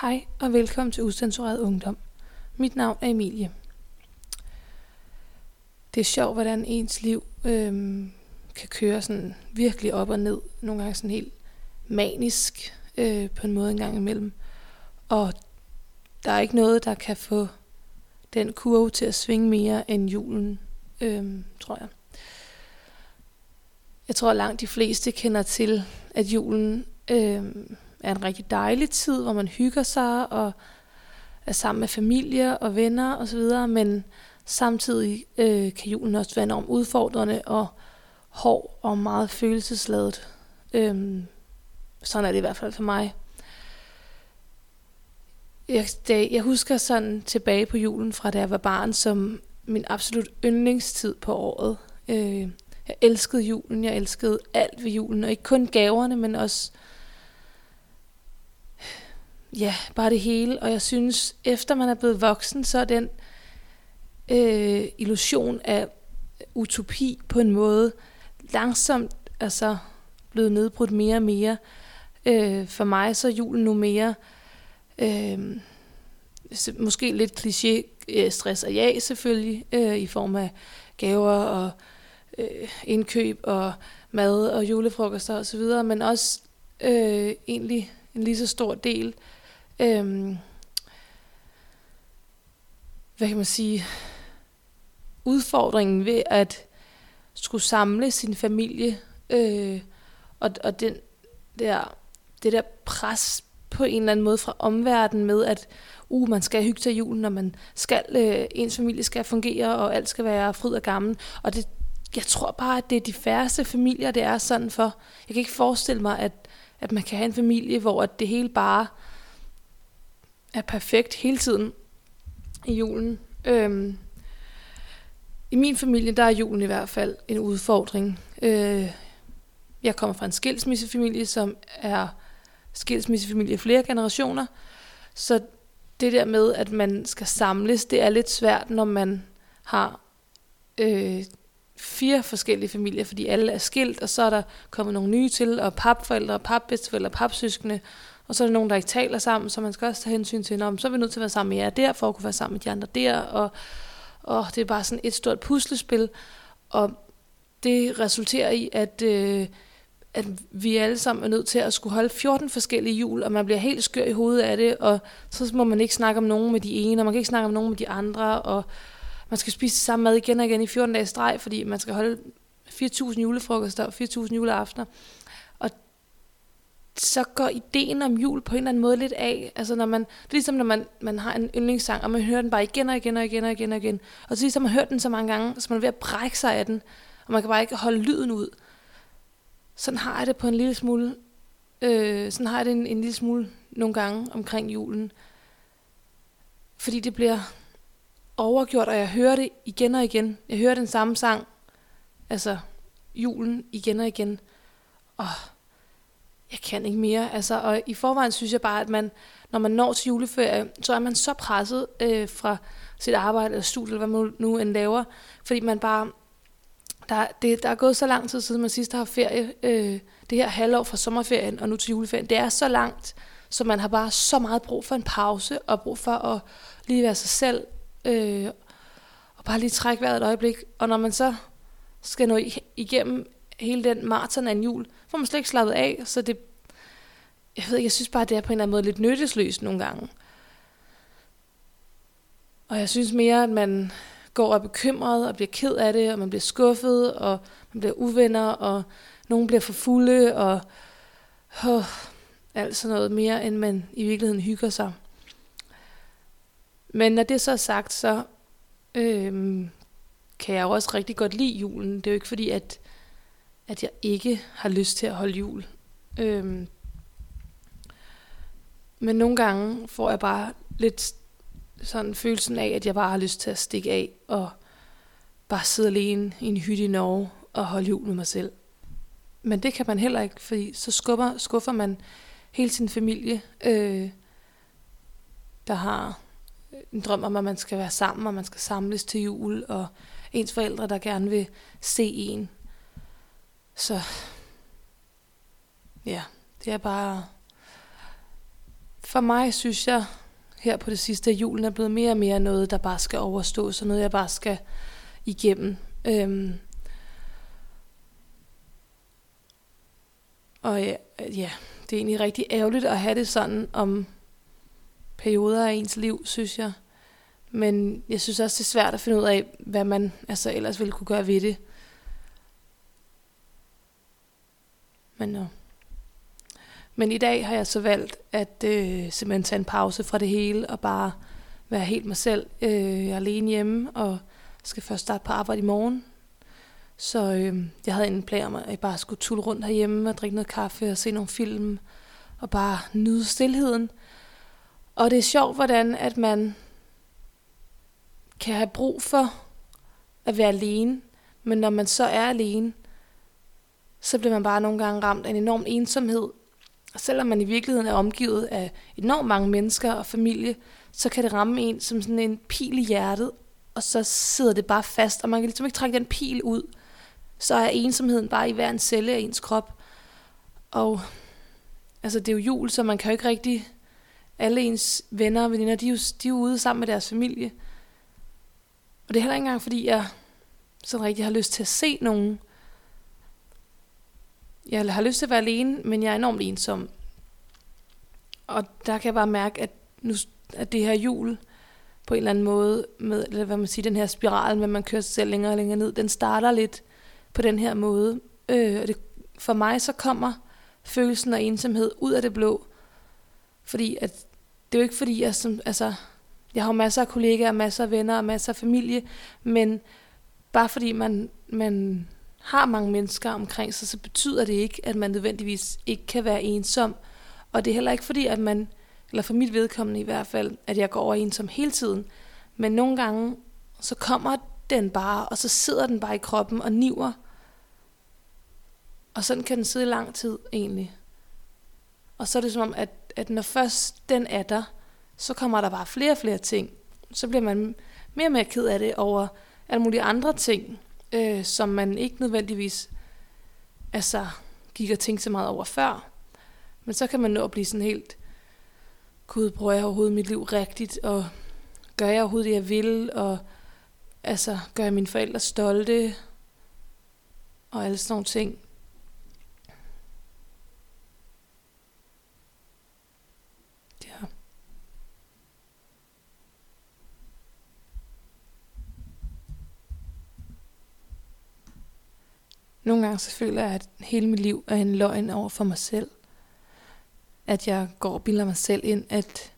Hej og velkommen til Usensureret Ungdom. Mit navn er Emilie. Det er sjovt, hvordan ens liv øhm, kan køre sådan virkelig op og ned. Nogle gange sådan helt manisk øh, på en måde en gang imellem. Og der er ikke noget, der kan få den kurve til at svinge mere end julen, øhm, tror jeg. Jeg tror, langt de fleste kender til, at julen øhm, er en rigtig dejlig tid, hvor man hygger sig og er sammen med familie og venner osv., men samtidig øh, kan julen også være enormt udfordrende og hård og meget følelsesladet. Øhm, sådan er det i hvert fald for mig. Jeg, da, jeg husker sådan tilbage på julen fra da jeg var barn som min absolut yndlingstid på året. Øh, jeg elskede julen, jeg elskede alt ved julen, og ikke kun gaverne, men også ja, bare det hele. Og jeg synes, efter man er blevet voksen, så er den øh, illusion af utopi på en måde langsomt altså, blevet nedbrudt mere og mere. Øh, for mig så er julen nu mere øh, måske lidt kliché øh, stress og ja selvfølgelig øh, i form af gaver og øh, indkøb og mad og julefrokoster osv., men også øh, egentlig en lige så stor del øhm, hvad kan man sige, udfordringen ved at skulle samle sin familie, øh, og, og den der, det der pres på en eller anden måde fra omverdenen med, at uh, man skal hygge til julen, og man skal, øh, ens familie skal fungere, og alt skal være fryd og gammel. Og det, jeg tror bare, at det er de færreste familier, det er sådan for. Jeg kan ikke forestille mig, at, at man kan have en familie, hvor det hele bare er perfekt hele tiden i julen. Øhm, I min familie, der er julen i hvert fald en udfordring. Øh, jeg kommer fra en skilsmissefamilie, som er skilsmissefamilie i flere generationer. Så det der med, at man skal samles, det er lidt svært, når man har øh, fire forskellige familier, fordi alle er skilt, og så er der kommet nogle nye til, og papforældre, papbedsteforældre, papsøskende, og så er der nogen, der ikke taler sammen, så man skal også tage hensyn til, så er vi nødt til at være sammen med jer der, for at kunne være sammen med de andre der, og, og det er bare sådan et stort puslespil, og det resulterer i, at, øh, at vi alle sammen er nødt til at skulle holde 14 forskellige jul, og man bliver helt skør i hovedet af det, og så må man ikke snakke om nogen med de ene, og man kan ikke snakke om nogen med de andre, og man skal spise samme mad igen og igen i 14 dage streg, fordi man skal holde 4.000 julefrokoster og 4.000 juleaftener så går ideen om jul på en eller anden måde lidt af. Altså når man, det er ligesom når man, man har en yndlingssang, og man hører den bare igen og igen og igen og igen og igen. Og så ligesom man har hørt den så mange gange, så man er ved at brække sig af den, og man kan bare ikke holde lyden ud. Sådan har jeg det på en lille smule, øh, sådan har jeg det en, en lille smule nogle gange omkring julen. Fordi det bliver overgjort, og jeg hører det igen og igen. Jeg hører den samme sang, altså julen igen og igen. Og jeg kan ikke mere. Altså, og i forvejen synes jeg bare, at man, når man når til juleferie, så er man så presset øh, fra sit arbejde eller studie, eller hvad man nu end laver, fordi man bare, der, det, der er gået så lang tid siden man sidst har ferie, øh, det her halvår fra sommerferien og nu til juleferien, det er så langt, så man har bare så meget brug for en pause, og brug for at lige være sig selv, øh, og bare lige trække vejret et øjeblik, og når man så skal nå igennem hele den maraton af en jul, får man slet ikke slappet af, så det, jeg ved ikke, jeg synes bare, det er på en eller anden måde lidt nyttesløst nogle gange. Og jeg synes mere, at man går og er bekymret og bliver ked af det, og man bliver skuffet, og man bliver uvenner, og nogen bliver for fulde, og oh, alt sådan noget mere, end man i virkeligheden hygger sig. Men når det så er sagt, så øhm, kan jeg jo også rigtig godt lide julen. Det er jo ikke fordi, at at jeg ikke har lyst til at holde jul. Øhm, men nogle gange får jeg bare lidt sådan følelsen af, at jeg bare har lyst til at stikke af og bare sidde alene i en hytte i Norge og holde jul med mig selv. Men det kan man heller ikke, fordi så skuffer, skuffer man hele sin familie, øh, der har en drøm om, at man skal være sammen, og man skal samles til jul, og ens forældre, der gerne vil se en. Så ja, det er bare for mig synes jeg, her på det sidste, at julen er blevet mere og mere noget, der bare skal overstås, og noget, jeg bare skal igennem. Øhm, og ja, ja, det er egentlig rigtig ærgerligt at have det sådan om perioder af ens liv, synes jeg. Men jeg synes også, det er svært at finde ud af, hvad man altså ellers ville kunne gøre ved det. Men, øh. Men i dag har jeg så valgt at øh, simpelthen tage en pause fra det hele og bare være helt mig selv. Øh, jeg er alene hjemme og skal først starte på arbejde i morgen. Så øh, jeg havde en plan om, at jeg bare skulle tulle rundt herhjemme og drikke noget kaffe og se nogle film og bare nyde stillheden. Og det er sjovt, hvordan at man kan have brug for at være alene, men når man så er alene, så bliver man bare nogle gange ramt af en enorm ensomhed. Og selvom man i virkeligheden er omgivet af enormt mange mennesker og familie, så kan det ramme en som sådan en pil i hjertet, og så sidder det bare fast, og man kan ligesom ikke trække den pil ud. Så er ensomheden bare i hver en celle af ens krop. Og altså, det er jo jul, så man kan jo ikke rigtig... Alle ens venner og veninder, de er, jo, de er jo ude sammen med deres familie. Og det er heller ikke engang, fordi jeg sådan rigtig har lyst til at se nogen. Jeg har lyst til at være alene, men jeg er enormt ensom. Og der kan jeg bare mærke, at, nu, at det her jul på en eller anden måde, med, eller hvad man siger, den her spiral, med man kører sig selv længere og længere ned, den starter lidt på den her måde. Øh, og det, for mig så kommer følelsen af ensomhed ud af det blå. Fordi at, det er jo ikke fordi, jeg som, altså, jeg har masser af kollegaer, masser af venner og masser af familie, men bare fordi man, man har mange mennesker omkring sig, så betyder det ikke, at man nødvendigvis ikke kan være ensom. Og det er heller ikke fordi, at man, eller for mit vedkommende i hvert fald, at jeg går over ensom hele tiden. Men nogle gange, så kommer den bare, og så sidder den bare i kroppen og niver. Og sådan kan den sidde i lang tid egentlig. Og så er det som om, at, at når først den er der, så kommer der bare flere og flere ting. Så bliver man mere og mere ked af det over alle mulige andre ting, øh, som man ikke nødvendigvis altså, gik og tænkte så meget over før. Men så kan man nå at blive sådan helt, gud, bruger jeg overhovedet mit liv rigtigt, og gør jeg overhovedet det, jeg vil, og altså, gør jeg mine forældre stolte, og alle sådan nogle ting. Nogle gange så føler jeg, at hele mit liv er en løgn over for mig selv. At jeg går og bilder mig selv ind, at,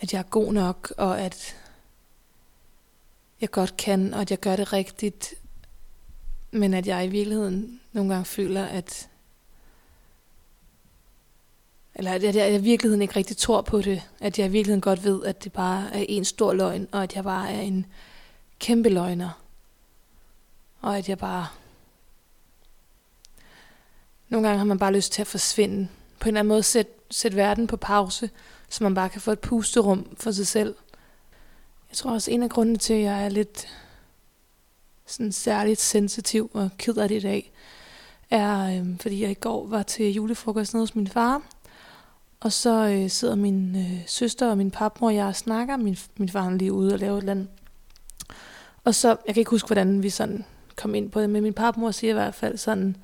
at jeg er god nok, og at jeg godt kan, og at jeg gør det rigtigt. Men at jeg i virkeligheden nogle gange føler, at eller at jeg, jeg i virkeligheden ikke rigtig tror på det. At jeg i virkeligheden godt ved, at det bare er en stor løgn, og at jeg bare er en kæmpe løgner. Og at jeg bare nogle gange har man bare lyst til at forsvinde. På en eller anden måde sætte, sæt verden på pause, så man bare kan få et pusterum for sig selv. Jeg tror også, en af grundene til, at jeg er lidt sådan særligt sensitiv og ked af det i dag, er, øh, fordi jeg i går var til julefrokost nede hos min far, og så øh, sidder min øh, søster og min papmor og jeg og snakker. Min, min far er lige ude og lave et eller andet. Og så, jeg kan ikke huske, hvordan vi sådan kom ind på det, men min papmor siger i hvert fald sådan,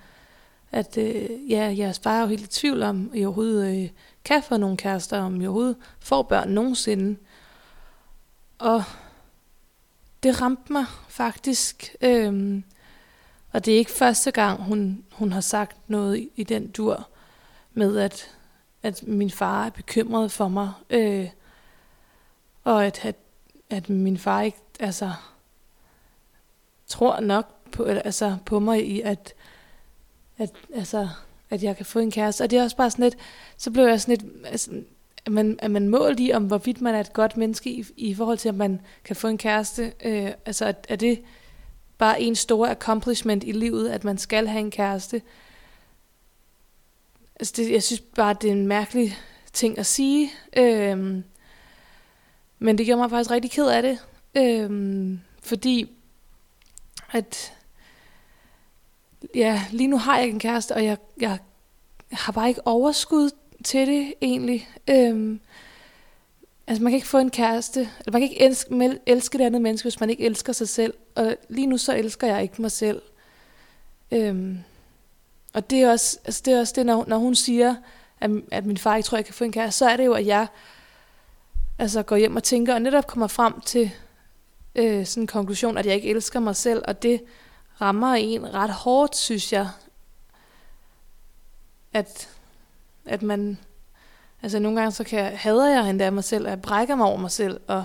at øh, ja, jeres far er jo helt i tvivl om, I overhovedet øh, kan få nogle kærester, om I overhovedet får børn nogensinde. Og det ramte mig faktisk. Øhm, og det er ikke første gang, hun, hun har sagt noget i, i den dur med, at, at min far er bekymret for mig. Øh, og at, at, at min far ikke altså, tror nok på, altså, på mig i, at at, altså, at jeg kan få en kæreste. Og det er også bare sådan lidt, så blev jeg sådan lidt, altså, at man, at man målt i, om hvorvidt man er et godt menneske i, i forhold til, at man kan få en kæreste. Øh, altså, er, er det bare en stor accomplishment i livet, at man skal have en kæreste? Altså, det, jeg synes bare, det er en mærkelig ting at sige. Øh, men det gjorde mig faktisk rigtig ked af det. Øh, fordi at ja, lige nu har jeg en kæreste, og jeg, jeg har bare ikke overskud til det egentlig. Øhm, altså man kan ikke få en kæreste, eller man kan ikke elske, elske det andet menneske, hvis man ikke elsker sig selv. Og lige nu så elsker jeg ikke mig selv. Øhm, og det er også, altså det, er også det, når, når hun siger, at, at min far ikke tror, jeg kan få en kæreste, så er det jo, at jeg altså går hjem og tænker, og netop kommer frem til øh, sådan en konklusion, at jeg ikke elsker mig selv, og det rammer en ret hårdt, synes jeg, at, at man, altså nogle gange så kan jeg, hader jeg endda mig selv, og jeg brækker mig over mig selv, og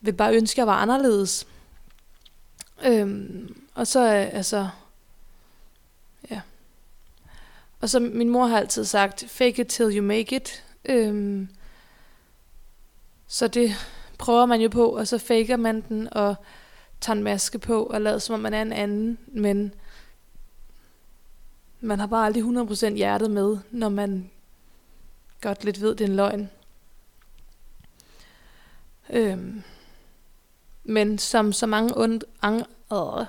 vil bare ønske, at jeg var anderledes. Øhm, og så, altså, ja. Og så min mor har altid sagt, fake it till you make it. Øhm, så det prøver man jo på, og så faker man den, og tager en maske på, og lader som om man er en anden, men man har bare aldrig 100% hjertet med, når man godt lidt ved, det er en løgn. Øhm, men som så mange und, ang, øh,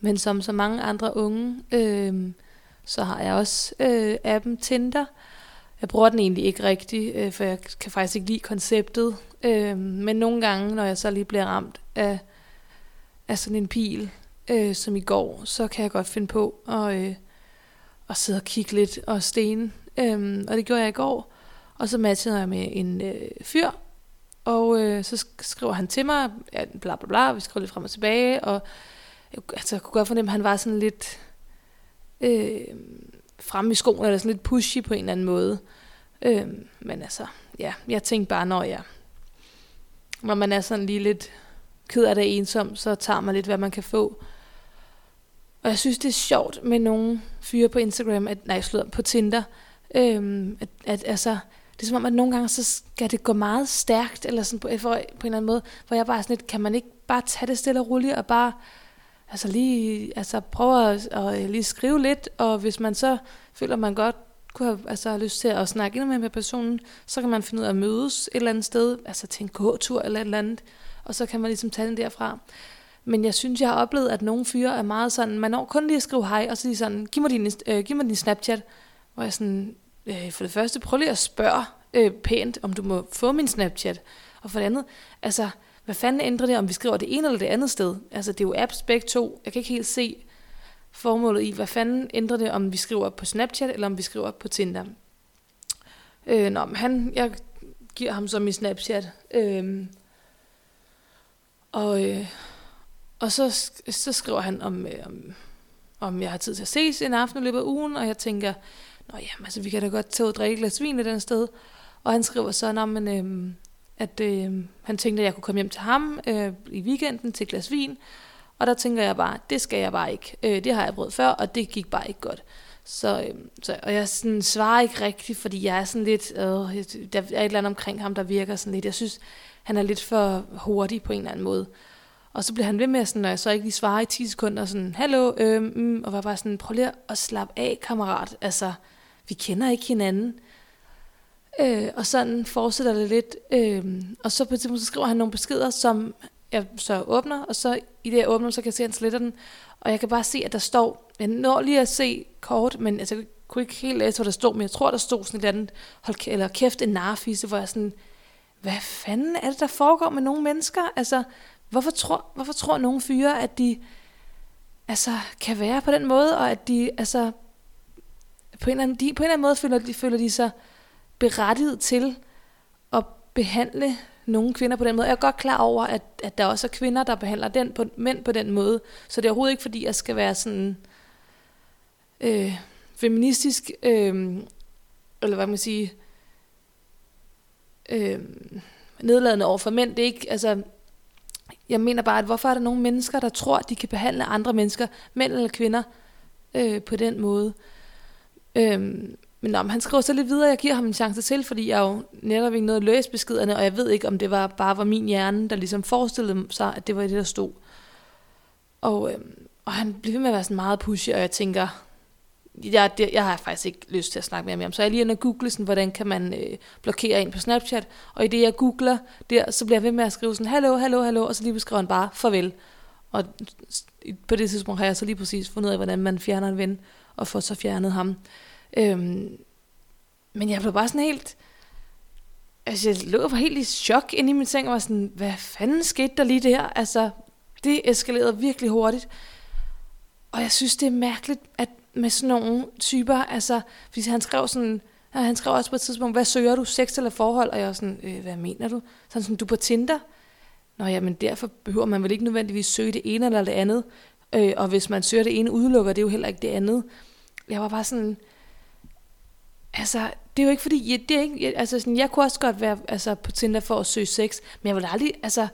men som så mange andre unge, øh, så har jeg også øh, appen Tinder. Jeg bruger den egentlig ikke rigtigt, øh, for jeg kan faktisk ikke lide konceptet. Øh, men nogle gange, når jeg så lige bliver ramt af, af sådan en pil, øh, som i går, så kan jeg godt finde på at, øh, at sidde og kigge lidt og stene. Øh, og det gjorde jeg i går. Og så matchede jeg med en øh, fyr, og øh, så skriver han til mig, ja, bla bla bla, vi skriver lidt frem og tilbage, og jeg, altså, jeg kunne godt fornemme, at han var sådan lidt øh, fremme i skoen, eller sådan lidt pushy på en eller anden måde. Øh, men altså, ja, jeg tænkte bare, når jeg, når man er sådan lige lidt ked af det ensom, så tager man lidt, hvad man kan få. Og jeg synes, det er sjovt med nogle fyre på Instagram, at, nej, slået på Tinder, øhm, at, at altså, det er som om, at nogle gange, så skal det gå meget stærkt, eller sådan på, øh, for, på en eller anden måde, hvor jeg bare sådan lidt, kan man ikke bare tage det stille og roligt, og bare altså lige altså prøve at, at øh, lige skrive lidt, og hvis man så føler, man godt kunne have altså, lyst til at snakke endnu mere med personen, så kan man finde ud af at mødes et eller andet sted, altså til en gåtur eller et eller andet, og så kan man ligesom tage den derfra. Men jeg synes, jeg har oplevet, at nogle fyre er meget sådan, man når kun lige at skrive hej, og så lige sådan, giv mig din, øh, giv mig din Snapchat, hvor jeg sådan, øh, for det første, prøv lige at spørge øh, pænt, om du må få min Snapchat. Og for det andet, altså, hvad fanden ændrer det, om vi skriver det ene eller det andet sted? Altså, det er jo apps begge to. Jeg kan ikke helt se formålet i, hvad fanden ændrer det, om vi skriver på Snapchat, eller om vi skriver på Tinder. Øh, nå, men han, jeg giver ham så min Snapchat. Øh, og, øh, og så, så skriver han, om, øh, om, om jeg har tid til at ses en aften i løbet af ugen, og jeg tænker, Nå ja, altså vi kan da godt tage og drikke et glas vin i den sted. Og han skriver så, når men, øh, at øh, han tænkte, at jeg kunne komme hjem til ham øh, i weekenden til et glas vin. Og der tænker jeg bare, det skal jeg bare ikke. Øh, det har jeg prøvet før, og det gik bare ikke godt. Så, øhm, så, og jeg sådan, svarer ikke rigtigt, fordi jeg er sådan lidt, øh, der er et eller andet omkring ham, der virker sådan lidt. Jeg synes, han er lidt for hurtig på en eller anden måde. Og så bliver han ved med, sådan, når jeg så ikke lige svarer i 10 sekunder, sådan, hallo, øh, mm, og var bare sådan, prøv lige at slappe af, kammerat. Altså, vi kender ikke hinanden. Øh, og sådan fortsætter det lidt. Øh, og så på et tidspunkt, så skriver han nogle beskeder, som jeg så åbner, og så i det, jeg åbner, så kan jeg se, at han sletter den. Og jeg kan bare se, at der står, jeg når lige at se kort, men altså, jeg kunne ikke helt læse, hvad der stod, men jeg tror, der stod sådan et eller andet, hold, eller kæft, en narfisse, hvor jeg sådan, hvad fanden er det, der foregår med nogle mennesker? Altså, hvorfor tror, hvorfor tror nogle fyre, at de altså, kan være på den måde, og at de altså, på en eller anden, de, på en eller anden måde føler de, føler de sig berettiget til at behandle nogle kvinder på den måde. Jeg er godt klar over, at, at der også er kvinder, der behandler den på, mænd på den måde. Så det er overhovedet ikke, fordi jeg skal være sådan øh, feministisk, øh, eller hvad man sige, øh, nedladende over for mænd. Det er ikke, altså, jeg mener bare, at hvorfor er der nogle mennesker, der tror, at de kan behandle andre mennesker, mænd eller kvinder, øh, på den måde. Øh, men nå, han skriver så lidt videre, jeg giver ham en chance til, fordi jeg jo netop ikke nåede at læse beskederne, og jeg ved ikke, om det var bare var min hjerne, der ligesom forestillede sig, at det var det, der stod. Og, øh, og han blev ved med at være sådan meget pushy, og jeg tænker, jeg, det, jeg har faktisk ikke lyst til at snakke mere med ham. Så jeg lige inde og google, sådan, hvordan kan man øh, blokere en på Snapchat. Og i det, jeg googler der, så bliver jeg ved med at skrive sådan, hallo, hallo, hallo, og så lige beskriver han bare, farvel. Og på det tidspunkt har jeg så lige præcis fundet ud af, hvordan man fjerner en ven, og får så fjernet ham. Øhm, men jeg blev bare sådan helt... Altså, jeg lå og var helt i chok inde i min seng, og var sådan, hvad fanden skete der lige der? Altså, det eskalerede virkelig hurtigt. Og jeg synes, det er mærkeligt, at med sådan nogle typer, altså, fordi han skrev sådan, øh, han skrev også på et tidspunkt, hvad søger du, sex eller forhold? Og jeg var sådan, øh, hvad mener du? Sådan sådan, du er på Tinder? Nå ja, men derfor behøver man vel ikke nødvendigvis søge det ene eller det andet. Øh, og hvis man søger det ene, udelukker det jo heller ikke det andet. Jeg var bare sådan, altså, det er jo ikke fordi, jeg, det er ikke, jeg, altså sådan, jeg kunne også godt være altså, på Tinder for at søge sex, men jeg vil aldrig, altså,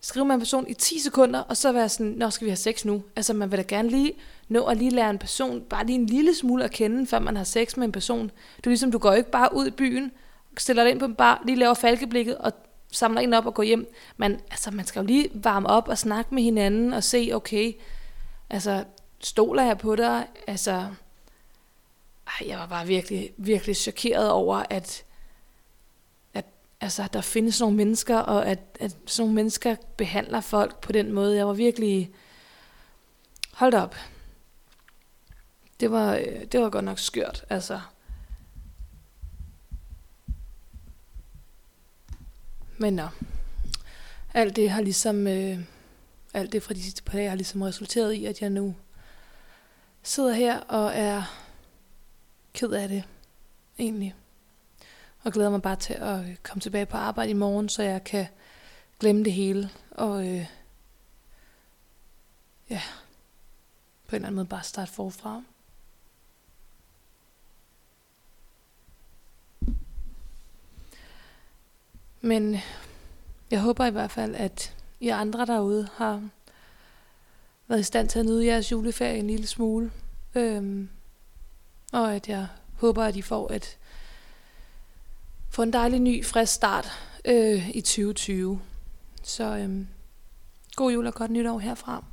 skrive med en person i 10 sekunder, og så være sådan, nå, skal vi have sex nu? Altså, man vil da gerne lige nå at lige lære en person, bare lige en lille smule at kende, før man har sex med en person. Det er ligesom, du går ikke bare ud i byen, stiller dig ind på en bar, lige laver falkeblikket, og samler en op og går hjem. Man, altså, man skal jo lige varme op og snakke med hinanden, og se, okay, altså, stoler jeg på dig? Altså, jeg var bare virkelig, virkelig chokeret over, at, at altså, der findes nogle mennesker, og at, at sådan nogle mennesker behandler folk på den måde. Jeg var virkelig... Hold op. Det var, øh, det var godt nok skørt, altså. Men nå. Alt det har ligesom... Øh, alt det fra de sidste par dage har ligesom resulteret i, at jeg nu sidder her og er ked af det, egentlig. Og glæder mig bare til at øh, komme tilbage på arbejde i morgen, så jeg kan glemme det hele. Og øh, ja, på en eller anden måde bare starte forfra. Men jeg håber i hvert fald, at I andre derude har været i stand til at nyde jeres juleferie en lille smule. Øhm, og at jeg håber, at I får et får en dejlig ny, frisk start øh, i 2020. Så øh, god jul og godt nytår herfra.